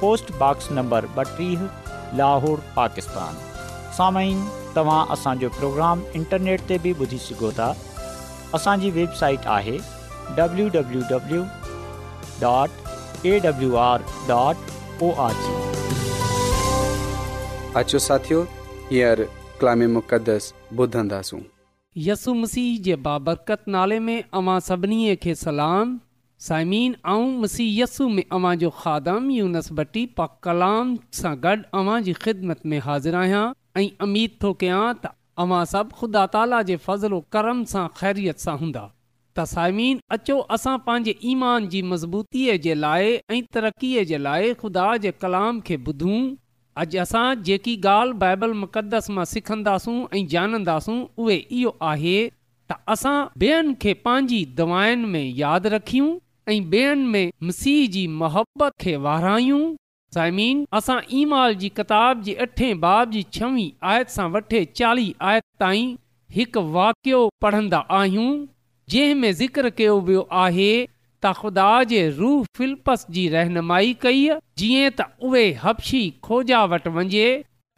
पोस्टॉक्स number ॿटीह लाहौर पाकिस्तान सामाइन तव्हां असांजो प्रोग्राम इंटरनेट ते बि ॿुधी सघो था असांजी वेबसाइट आहे बाबति नाले में अमां सभिनी खे सलाम साइमीन ऐं मसीयसु में अवां जो खादम यूनसबटी पा कलाम सां गॾु अवां जी ख़िदमत में हाज़िर आहियां ऐं अमीद थो कयां त अव्हां सभु ख़ुदा ताला जे फज़लो करम सां ख़ैरियत सां हूंदा त साइमीन अचो असां पंहिंजे ईमान जी मज़बूतीअ जे लाइ ऐं तरक़ीअ जे लाइ ख़ुदा जे कलाम खे ॿुधूं अॼु असां जेकी ॻाल्हि बाइबल मुक़दस मां सिखंदासूं ऐं ॼाणंदासूं उहे इहो आहे त असां ॿियनि खे पंहिंजी दवाउनि में यादि रखियूं ऐं में मसीह जी मोहबत खे वारायूं साइमीन असां ईमाल जी किताब जी अठे बाब जी छवीह आयत सां वठे चालीह आयत ताईं हिकु वाकियो पढ़ंदा आहियूं जंहिं ज़िक्र कयो वियो आहे त ख़ुदा जे रूह फिल्पस जी रहनुमाई कई आहे जीअं त उहे हपशी खोजा वटि वञे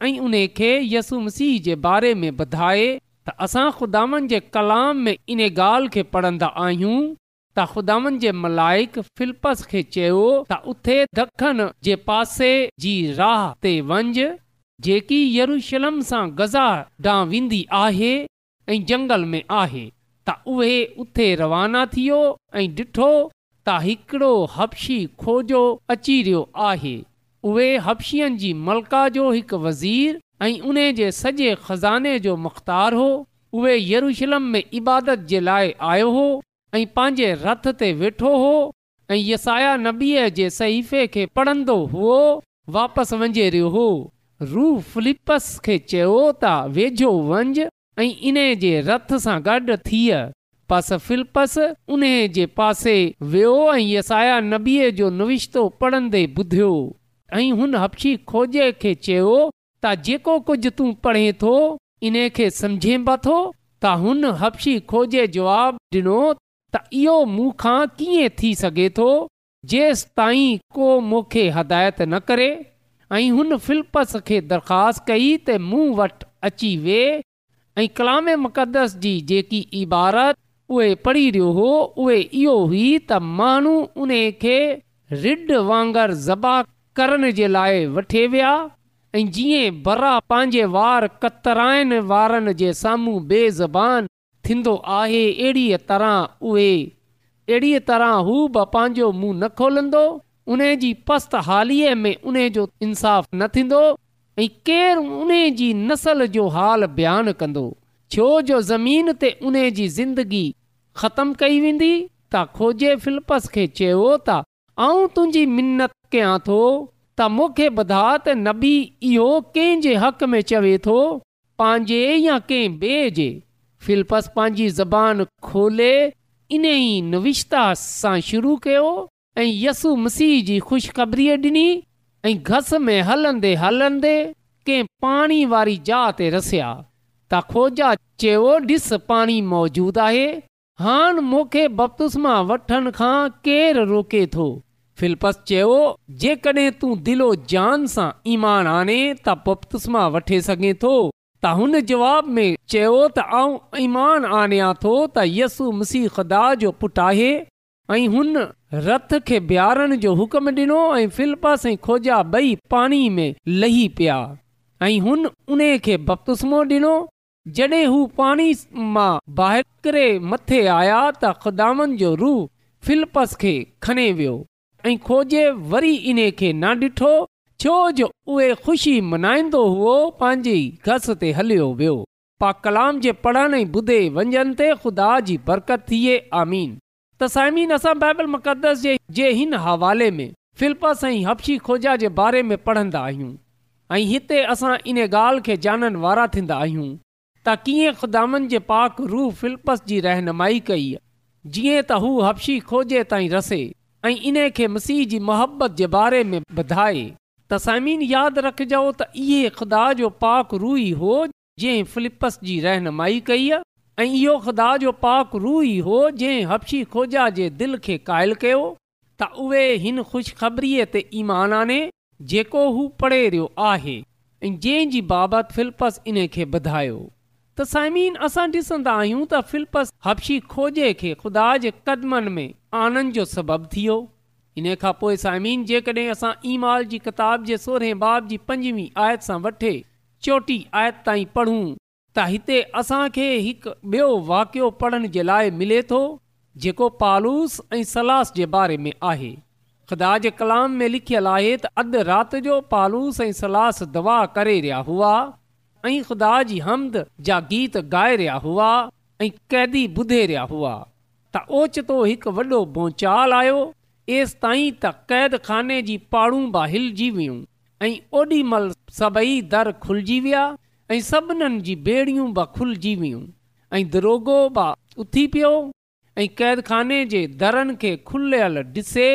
ऐं उन खे यसु मसीह जे बारे में ॿुधाए त असां ख़ुदानि जे कलाम में इन ॻाल्हि खे पढ़ंदा आहियूं त ख़ुदानि जे मलाइक फिलपस खे चयो त उते ॾखनि जे पासे जी राह ते वंझि जेकी यरूशलम सां गज़ा ॾांहुं वेंदी आहे ऐं जंगल में आहे त उहे उते रवाना थियो ऐं ॾिठो त हिकिड़ो हपशी खोजो अची रहियो आहे उहे हपशियुनि जी मलका जो हिकु वज़ीर ऐं उन जे सॼे ख़ज़ाने जो मुख़्तार हो उहे यरूशलम में इबादत जे लाइ आयो हो ऐं पंहिंजे रथ ते वेठो हो ऐं यसाया नबीअ जे सहीफ़े खे पढ़ंदो हुओ वापसि वञे रहियो हो रू फिलिपस खे चयो त वेझो वंज ऐं इन जे रथ सां गॾु पस फिलिपस उन जे पासे वियो ऐं यसाया नबीअ जो नविश्तो पढ़ंदे ॿुधियो ऐं हुन हप्शी खोजे खे चयो त जेको कुझु तूं पढ़े थो इन खे सम्झे बथो त हुन हप्शी खोजे जवाबु ॾिनो त इहो मूंखां कीअं थी सघे थो जेसि ताईं को मूंखे हदायत न करे ऐं हुन درخواست खे दरख़्वास्त कई त मूं वटि अची वे ऐं कलाम मक़दस जी जेकी इबारत उहे पढ़ी रहियो हो उहे इहो हुई त माण्हू उन खे रिड वांगुरु ज़बा करण जे लाइ वठे विया ऐं जीअं बरा पंहिंजे वार कतराइनि वारनि जे साम्हूं बेज़बान थींदो आहे अहिड़ीअ तरह उड़ीअ तरह हू बि पंहिंजो मुंहुं न खोलंदो उन जी पस्त हालीअ में उन जो इंसाफ़ न थींदो ऐं केरु उन जी नसल जो हाल बयानु कंदो छो जो ज़मीन ते उन जी ज़िंदगी ख़तमु कई वेंदी त खोजे फिलपस खे चयो त आऊं तुंहिंजी मिनत कयां थो त मूंखे ॿुधा त नबी इहो कंहिंजे हक़ में चवे थो पंहिंजे या कंहिं ॿिए फिलपस पंहिंजी ज़बान खोले इन ई नविश्ता सां शुरू कयो ऐं यसु मसीह जी ख़ुशख़बरीअ ॾिनी ऐं घस में हलंदे हलंदे कंहिं पाणी वारी ज ते रसिया त खोजा चयो ॾिस पाणी मौजूदु आहे हान मूंखे बपतुस्मा मां वठण खां केरु रोके थो फिलपस चयो जेकॾहिं तूं दिलो जान सां ईमान आने त बपतुस्मा वठे वठी सघे थो त हुन जवाब में चयो त आऊं ईमान आणिया थो त यसु मसीह ख़ुदा जो पुटु आहे ऐं हुन रथ खे बीहारण जो हुकम ॾिनो ऐं फिलपस ऐं खोजा ॿई पाणी में लही पिया ऐं हुन उन खे बपतुस्मो ॾिनो जॾहिं हू पाणी मां बाहि करे मथे आया त ख़ुदामन जो रूह फिलपस खे खणे वियो ऐं खोजे वरी इन खे न ॾिठो छो जो उहे ख़ुशी मल्हाईंदो हुओ पंहिंजी घस ते हलियो वियो पा कलाम जे पढ़ण ॿुधे वंजन ते खुदा जी बरकत थिए आमीन त साइमीन असां बाइबल मुक़दस जे हिन हवाले में फिलपस ऐं हफ़्शी खोजा जे बारे में पढ़ंदा आहियूं ऐं हिते असां इन ॻाल्हि खे ॼाणण वारा थींदा आहियूं त कीअं ख़ुदानि जे पाक रूह फिल्पस जी रहनुमाई कई जीअं त हू हपशी खोजे ताईं रसे ऐं इन खे मसीह जी मुहबत जे बारे में ॿुधाए तसाइमीन यादि रखिजो त इहे ख़ुदा जो पाक रू ई हो जंहिं फिलिपस जी रहनुमाई कई आहे ऐं इहो खुदा जो पाक रू ई हो जंहिं हपशी खोजा जे दिलि खे क़ाइल कयो त उहे हिन ख़ुशिखबरीअ ते ईमान आने जेको हू पढ़े रहियो आहे ऐं जंहिं जी बाबति फिलपस इन खे ॿुधायो तसाइमीन असां ॾिसंदा आहियूं त फिलिपस हप्शी खोजे खे ख़ुदा जे क़दमनि में आनंद जो सबबु थी इन खां पोइ साइमीन जेकॾहिं असां ई माल जी किताब जे सोरहें बाब जी पंजवीह आयत सां वठी चोटी आयत ताईं पढ़ूं त हिते असांखे हिकु ॿियो वाक़ियो पढ़ण जे लाइ मिले थो जेको पालूस ऐं सलास जे बारे में आहे ख़ुदा जे कलाम में लिखियलु आहे त अधु राति जो पालूस ऐं सलास दवा करे रहिया हुआ ऐं ख़ुदा जी हमद जा गीत ॻाए रहिया हुआ ऐं कैदी ॿुधे रहिया हुआ त ओचितो हिकु वॾो भोचाल आयो एसि ताईं त क़ैद खाने जी पाणूं बि हिलिजी वियूं ऐं ओॾी महिल सभई दर खुलजी विया ऐं सभिनीनि जी ॿेड़ियूं बि खुलिजी वियूं ऐं दरोगो बि उथी पियो क़ैद खाने जे दरनि खे खुलियल ॾिसे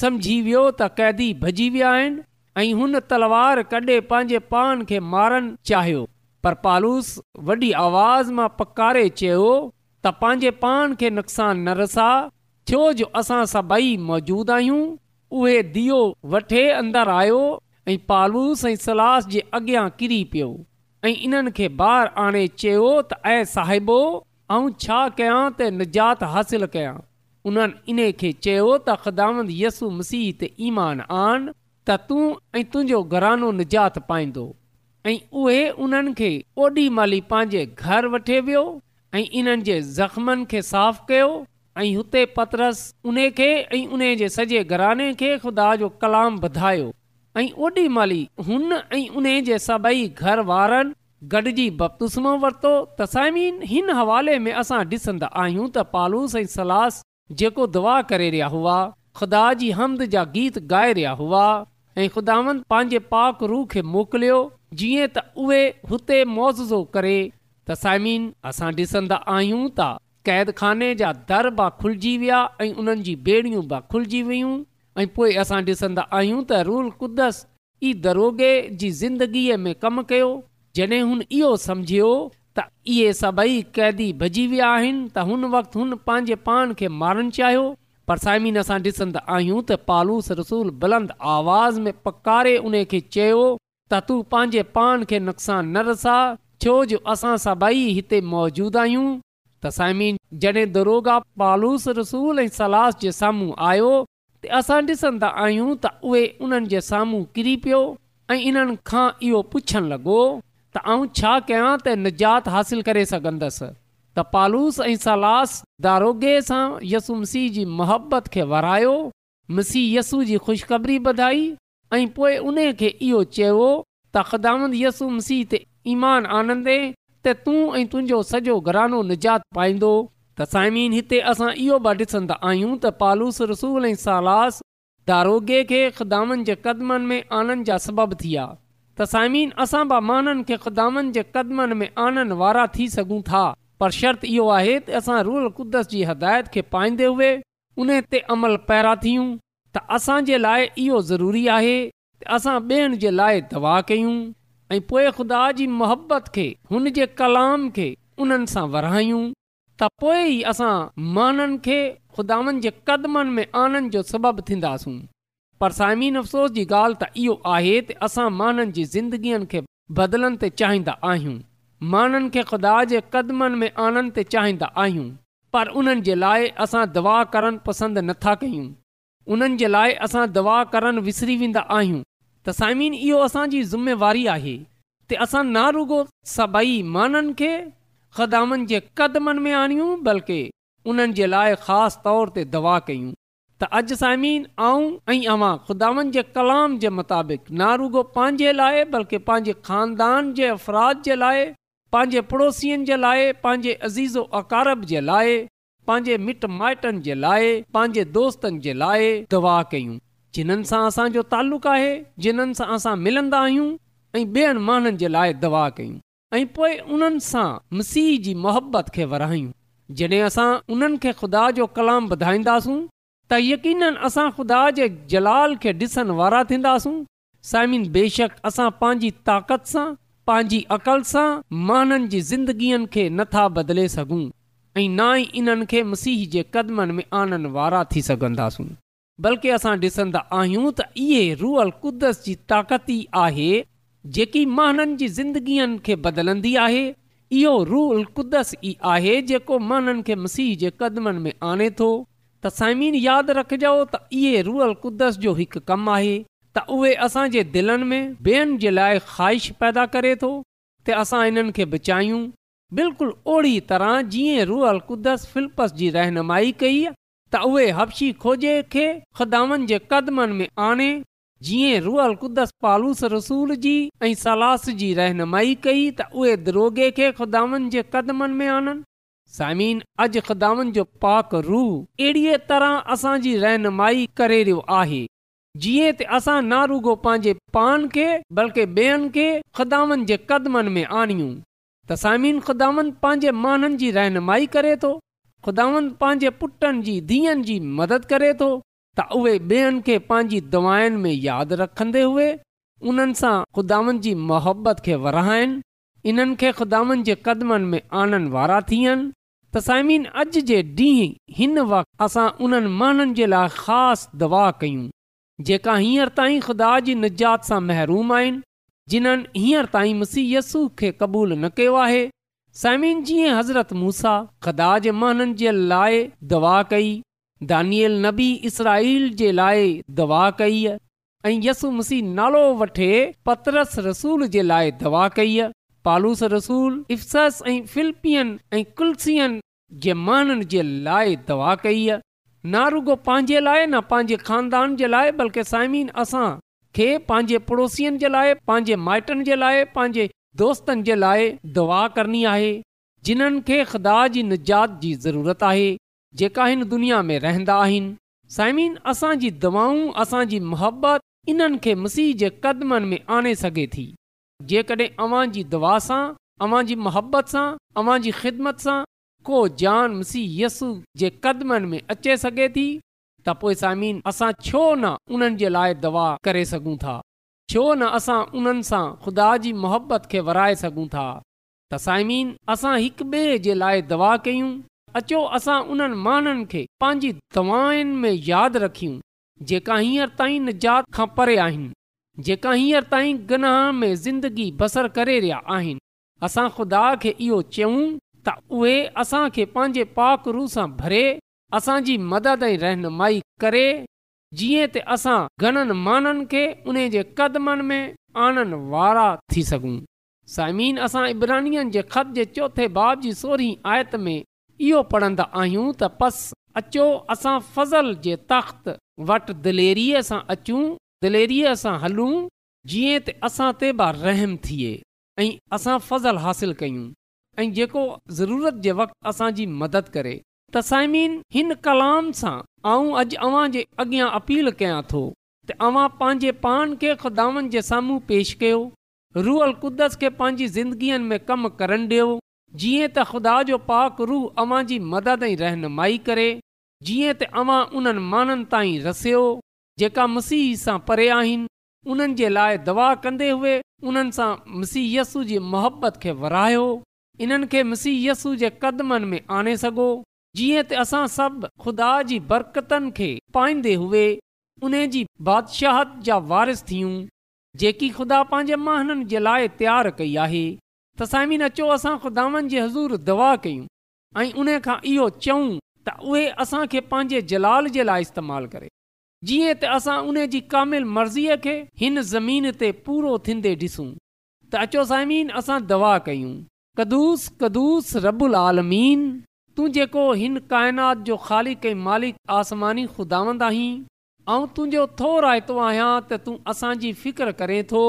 सम्झी वियो त क़ैदी भॼी विया आहिनि ऐं हुन तलवार कॾहिं पंहिंजे पान खे मारणु चाहियो पर पालूस वॾी आवाज़ मां पकारे चयो त पंहिंजे पान खे नुक़सान न रसा छो जो असां सभई मौजूदु आहियूं उहे दीओ वठे अंदरि आयो ऐं पालूस ऐं सलास जे अॻियां किरी पियो ऐं इन्हनि खे ॿारु आणे चयो त ऐं साहिबो ऐं छा कयां त निजात हासिल कयां उन्हनि इन खे चयो त यसु मसीह ते ईमान आन त तूं ऐं तुंहिंजो घरानो निजात पाईंदो ऐं उहे उन्हनि खे ओॾी महिल ई पंहिंजे घरु वठे वियो ऐं इन्हनि जे ज़ख़्मनि खे साफ़ु कयो ऐं हुते पतरस उन खे ऐं उन जे सॼे घराने खे ख़ुदा जो कलाम वधायो ऐं ओॾी महिल हुन ऐं उन जे सभई घर वारनि गॾिजीमो वरितो हिन हवाले में असां ॾिसंदा आहियूं त पालूस ऐं सलास जेको दुआ करे रहिया हुआ ख़ुदा जी हमद जा गीत ॻाए रहिया हुआ ऐं ख़ुदावन पंहिंजे पाक रूह खे मोकिलियो जीअं त उहे हुते मोज़ो करे तसामीन असां ॾिसंदा आहियूं क़ैदखाने जा दर बि खुलिजी विया ऐं उन्हनि जी ॿेड़ियूं बि खुलिजी वियूं ऐं पोइ असां ॾिसंदा आहियूं त रूल कुदस ई दरोगे जी ज़िंदगीअ में कमु कयो जॾहिं हुन इहो सम्झियो त इहे सभई क़ैदी भॼी विया आहिनि त हुन वक़्तु हुन पंहिंजे पाण खे मारणु चाहियो पर साइमिन असां ॾिसंदा आहियूं त पालूस रसूल बुलंद आवाज़ में पकारे उन खे चयो त तूं पंहिंजे पाण खे नुक़सानु न रसा छो जो असां सभई हिते मौजूदु आहियूं त साइमीन जॾहिं दारोगा पालूस रसूल ऐं सलास जे साम्हूं आयो त असां ॾिसंदा आहियूं त उहे उन्हनि जे साम्हूं किरी पियो ऐं इन्हनि खां इहो पुछणु लॻो त आऊं छा कयां त निजात हासिल करे सघंदसि त पालूस ऐं सलास दारोगे सां यसु मसीह जी मुहबत खे वरायो मसीह यसु जी ख़ुशख़बरी ॿधाई ऐं पोइ उन खे इहो चयो त मसीह ते ईमान आनंदे त तूं ऐं तुंहिंजो सॼो घरानो निजात पाईंदो त साइमीन हिते असां इहो बि ॾिसंदा आहियूं त पालूस रसूल ऐं सालास दारोगे खे ख़िदामनि जे क़दमनि में आनंद जा सबब थी विया तसाइमीन असां बि माननि खे ख़िदामनि जे क़दमनि में आननि वारा थी सघूं था पर शर्त इहो आहे त असां रूल क़ुदस जी हदायत खे पाईंदे हुए उन ते अमल पैरा थियूं त असांजे लाइ इहो ज़रूरी आहे असां ॿियनि जे लाइ दवा कयूं ऐं पोइ ख़ुदा जी मुहबत खे हुन जे कलाम खे उन्हनि सां विरायूं त पोइ ई असां माननि खे ख़ुदावनि जे क़दमनि में आनंद जो सबबु थींदासूं पर साइमीन अफ़सोस जी ॻाल्हि त इहो आहे त असां माननि जी ज़िंदगीअ खे बदिलण ते चाहींदा आहियूं माननि खे ख़ुदा जे क़दमनि में आनंद ते चाहींदा आहियूं पर उन्हनि जे लाइ असां दवा करणु पसंदि नथा कयूं उन्हनि जे लाइ असां दवा करणु विसरी वेंदा आहियूं त साइमीन इहो असांजी ज़िमेवारी आहे त असां ना रुगो सभई माननि खे ख़दानि जे क़दमनि में आणियूं बल्कि उन्हनि जे लाइ ख़ासि तौर ते दवा कयूं त अॼु साइमीन आऊं ऐं अवां ख़ुदानि जे कलाम जे मुताबिक़ ना रुगो पंहिंजे लाइ बल्कि पंहिंजे खानदान जे अफ़राद जे लाइ पंहिंजे पड़ोसियुनि जे लाइ पंहिंजे अज़ीज़ अकारब जे लाइ पंहिंजे मिट माइटनि जे लाइ पंहिंजे दोस्तनि जे लाइ दवा कयूं जिन्हनि सां असांजो तालुक़ु आहे जिन्हनि सां असां मिलंदा आहियूं ऐं ॿियनि माण्हुनि जे लाइ दवा कयूं ऐं पोइ उन्हनि सां मसीह जी मोहबत खे वरायूं जॾहिं असां उन्हनि खे ख़ुदा जो कलाम ॿुधाईंदासूं त यकीन असां ख़ुदा जे जलाल खे ॾिसण वारा थींदासूं साइमिन बेशक असां पंहिंजी ताक़त सां पंहिंजी अक़ल सां माननि जी ज़िंदगीअ खे नथा बदिले सघूं ऐं ना ई इन्हनि खे मसीह जे क़दमनि में आनण वारा थी सघंदासूं बल्कि असां ॾिसंदा आहियूं त इहे रुअल कुदस जी ताक़ती आहे जेकी माननि जी ज़िंदगीअ खे बदिलंदी आहे इहो रुअल क़ुदस ई आहे जेको माननि खे मसीह जे क़दमनि में आणे थो त साइमीन यादि रखजो त इहे रुअल कुदस जो हिकु कमु आहे त उहे असांजे दिलनि में ॿियनि जे लाइ ख़्वाहिश पैदा करे थो त असां इन्हनि खे बचायूं बिल्कुलु ओड़ी तरह जीअं रुअल क़ुदस फिल्पस जी रहनुमाई कई त उहे हपशी खोजे खे ख़ुदानि जे क़दमनि में आणे जीअं रुअल क़ुदस पालूस रसूल जी ऐं सलास जी रहनुमाई कई त उहे दरोगे खे खुदानि जे क़दमनि में आणनि साइमीन अॼु ख़िदामनि जो पाक रू अहिड़ीअ तरह असांजी रहनुमाई करे रहियो आहे जीअं त असां ना रुगो पंहिंजे पान खे बल्कि ॿेअनि खे ख़िदानि जे क़दमनि में आणियूं त साइमीन ख़ुदानि पंहिंजे माननि जी रहनुमाई करे थो ख़ुदावनि पंहिंजे पुटनि जी धीअनि जी मदद करे थो त उहे ॿियनि खे पंहिंजी दवाउनि में यादि रखंदे हुए उन्हनि सां ख़ुदावनि जी मुहबत खे वराइनि इन्हनि खे ख़ुदावनि जे क़दमनि में आनंद वारा थियनि त साइमीन अॼु जे ॾींहुं हिन वक़्तु असां उन्हनि माण्हुनि जे लाइ ख़ासि दवा कयूं जेका हींअर ताईं ख़ुदा जी निजात सां महरूम आहिनि जिन्हनि हींअर ताईं मुसीयसु खे क़बूलु न कयो आहे साइमिन जीअं हज़रत मूसा खदा जे महननि जे लाइ दवा कई दानियल नबी इसराईल जे लाइ दवा कई आहे यसू मसी नालो वठे पतरस रसूल जे लाइ दवा कई पालूस रसूल इफ़सस ऐं फिलिपियन ऐं कुलसियन जे महननि जे लाइ दवा कई ना रुगो पंहिंजे लाइ न पंहिंजे खानदान जे लाइ बल्कि साइमिन असांखे पंहिंजे पड़ोसियुनि जे लाइ पंहिंजे माइटनि जे लाइ पंहिंजे दोस्तनि जे लाइ दुआ करणी आहे जिन्हनि खे ख़ुदा जी निजात जी ज़रूरत आहे जेका हिन दुनिया में रहंदा आहिनि साइमिन असांजी दवाऊं असांजी मुहबत इन्हनि खे मसीह जे क़दमनि में आणे सघे थी जेकॾहिं अवां दवा सां अवांजी मोहबत सां अवांजी ख़िदमत सां को जान मसीह यसु जे क़दमनि में अचे सघे थी त पोइ साइमिन असां छो न उन्हनि जे दवा करे सघूं था छो न असां उन्हनि सां ख़ुदा जी मुहबत खे वराए सघूं था तसाइमीन असां हिक ॿिए जे लाइ दवा कयूं अचो असां उन्हनि माननि खे पंहिंजी दवाउनि में यादि रखियूं जेका हींअर ताईं निजात खां परे आहिनि जेका हींअर ताईं गनाह में ज़िंदगी बसर करे रहिया आहिनि असां ख़ुदा खे इहो चयूं त उहे असांखे पंहिंजे पाकरू सां भरे असांजी मदद ऐं रहनुमाई करे जीअं त असां घणनि माण्हुनि खे उन जे क़दमनि में आणनि वारा थी सघूं साइमीन असां इब्राहिनियन जे ख़त जे चोथे बाब जी सोरहीं आयत में इहो पढ़ंदा आहियूं त पस अचो असां फज़ल जे तख़्त वटि दिलेरीअ सां अचूं दिलेरीअ सां हलूं जीअं त असां ते बि रहम थिए ऐं असां फज़लु हासिलु कयूं ऐं जेको ज़रूरत जे वक़्तु असांजी मदद करे तसाइमीन हिन कलाम सां आऊं अॼु अव्हां जे अॻियां अपील कयां थो त अव्हां पंहिंजे पान खे खुदानि जे साम्हूं पेश कयो रूअल कुदस खे पंहिंजी ज़िंदगीअ में कमु करणु ॾियो जीअं त ख़ुदा जो पाक रूह अवां जी मदद ऐं रहनुमाई करे जीअं त अव्हां उन्हनि माननि ताईं रसियो जेका मसीह सां परे आहिनि उन्हनि जे लाइ दवा कंदे हुए उन्हनि सां मसीहसु जी मुहबत खे विरायो इन्हनि खे मसीहयसु जे क़दमनि में आणे सघो जीअं त असां सभु ख़ुदा जी बरक़तनि खे पाईंदे हुए उन जी बादशाह जा वारिस थियूं जेकी ख़ुदा पंहिंजे महननि जे लाइ तयारु कई आहे त अचो असां ख़ुदावनि जी हज़ूर दवा कयूं ऐं उन खां इहो चऊं त उहे असांखे पंहिंजे जलाल जे लाइ इस्तेमालु करे जीअं त असां उन जी कामिल मर्ज़ीअ खे हिन ज़मीन ते पूरो थींदे ॾिसूं त अचो साइमीन असां दवा कयूं कदुूस कदुस रबुल आलमीन तूं जेको हिन काइनात जो ख़ालिक कंहिं मालिक आसमानी ख़ुदावंद आहीं ऐं तुंहिंजो थो रायतो आहियां त तूं असांजी फिक्र करे थो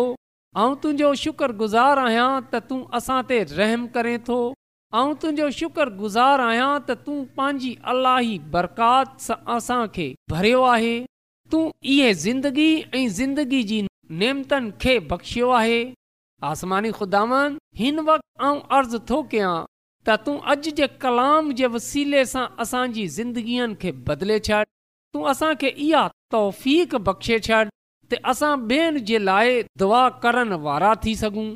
ऐं तुंहिंजो शुकुर गुज़ारु आहियां त तूं असां ते रहम करे थो ऐं तुंहिंजो शुक्रगुज़ारु आहियां त तूं पंहिंजी अलाही बरकात सां असांखे भरियो आहे तूं इहा ज़िंदगी ऐं ज़िंदगी जी नेमतनि खे बख़्शियो आहे आसमानी ख़ुदावन हिन वक़्तु अर्ज़ु थो कयां त तूं अॼु जे कलाम जे वसीले सां असांजी ज़िंदगीअनि खे बदिले छॾ तूं असांखे इहा तौफ़ बख़्शे छॾ त असां ॿियनि जे लाइ दुआ करण वारा थी सघूं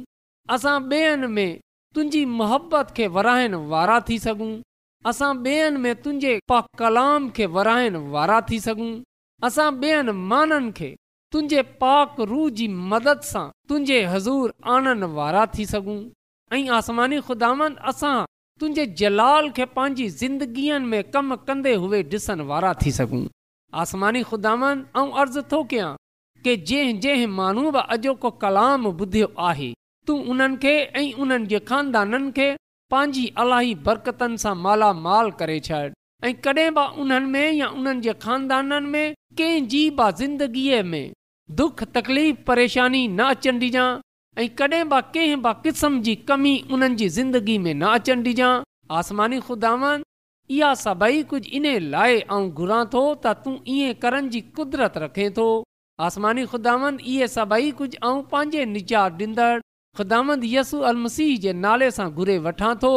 असां ॿियनि में तुंहिंजी मोहबत खे विराइण वारा थी सघूं असां ॿियनि में तुंहिंजे पा कलाम खे विरहाइण वारा थी सघूं असां ॿियनि माननि खे तुंहिंजे पाक रूह जी मदद सां तुंहिंजे हज़ूर आणण वारा थी सघूं ऐं आसमानी ख़ुदानि असां तुंहिंजे जलाल खे पंहिंजी ज़िंदगीअ में कमु कंदे हुए ॾिसण वारा थी सघूं आसमानी ख़ुदानि ऐं अर्ज़ु थो कयां के जंहिं जंहिं माण्हू बि अॼोको कलाम ॿुधियो आहे तूं उन्हनि खे ऐं उन्हनि जे खानदाननि खे पंहिंजी अलाही बरकतनि सां मालामाल करे छॾ ऐं कॾहिं बि उन्हनि में या उन्हनि जे ख़ानदाननि में कंहिंजी बि ज़िंदगीअ में दुख तकलीफ़ परेशानी न अचणु डिजांइ ऐं कॾहिं बि कंहिं बि क़िस्म जी कमी उन्हनि जी ज़िंदगी में न अचण ॾिजां आसमानी खुदावन इहा सभई कुझु इन लाइ ऐं घुरां थो त तूं ईअं करण जी कुदरत रखे थो आसमानी ख़ुदा इहे सभई कुझु ऐं पंहिंजे निचा ॾींदड़ ख़ुदा यसू अलसीह जे नाले सां घुरे वठां थो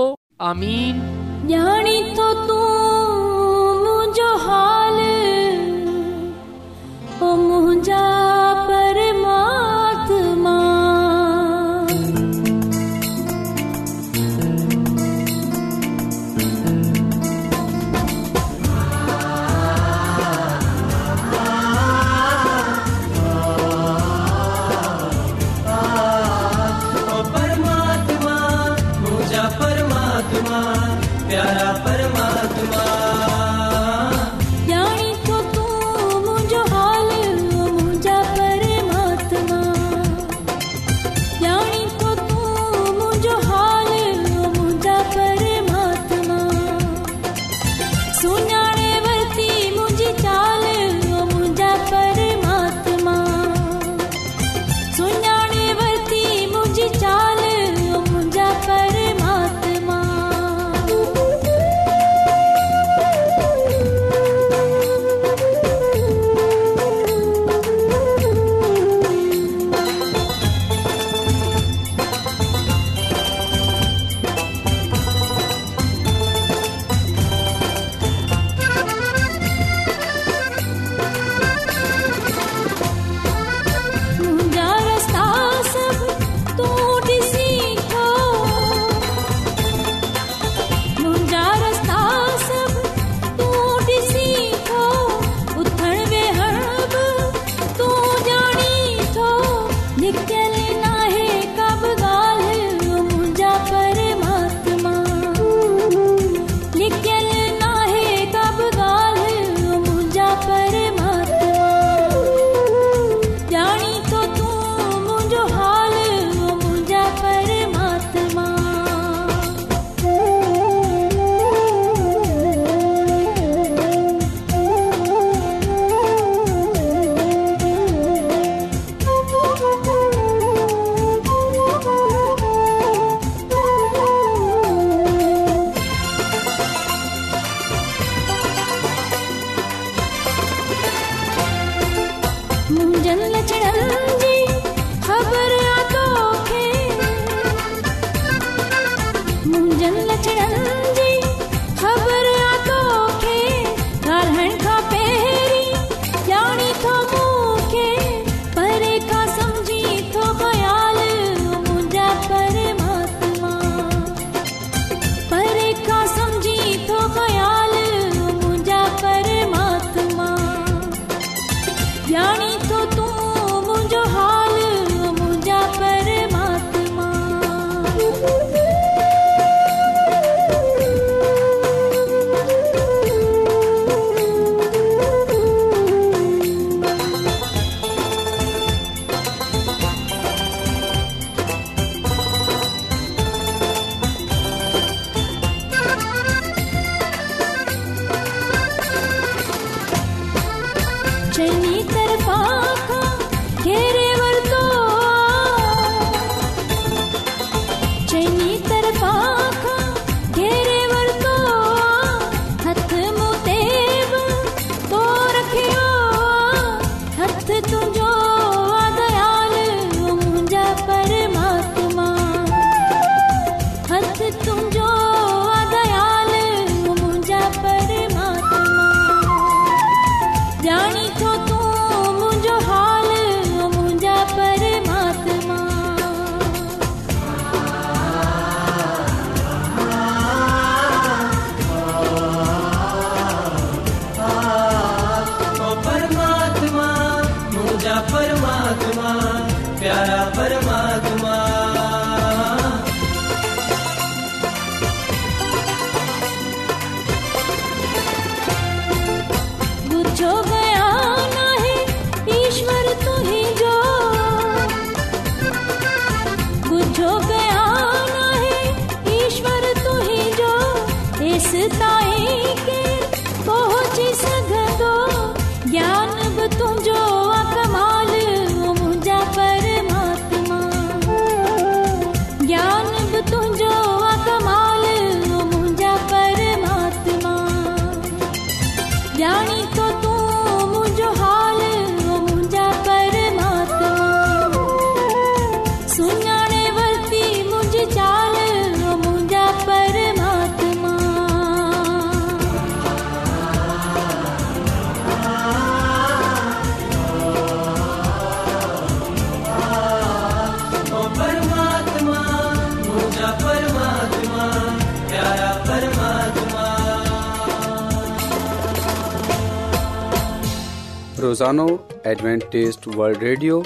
रोज़ानो एडवेंटेस वल्ड ریڈیو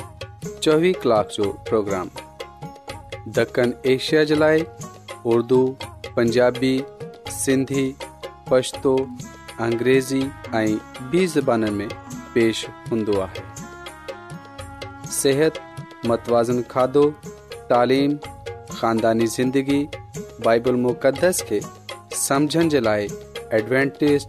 चोवीह کلاک جو پروگرام دکن ایشیا جلائے اردو پنجابی سندھی پشتو पछतो अंग्रेज़ी ऐं ॿी ज़बान में पेश हूंदो आहे सिहत मतवाज़न खाधो तालीम ख़ानदानी ज़िंदगी बाइबल मुक़दस खे समुझण जे लाइ एडवेंटेस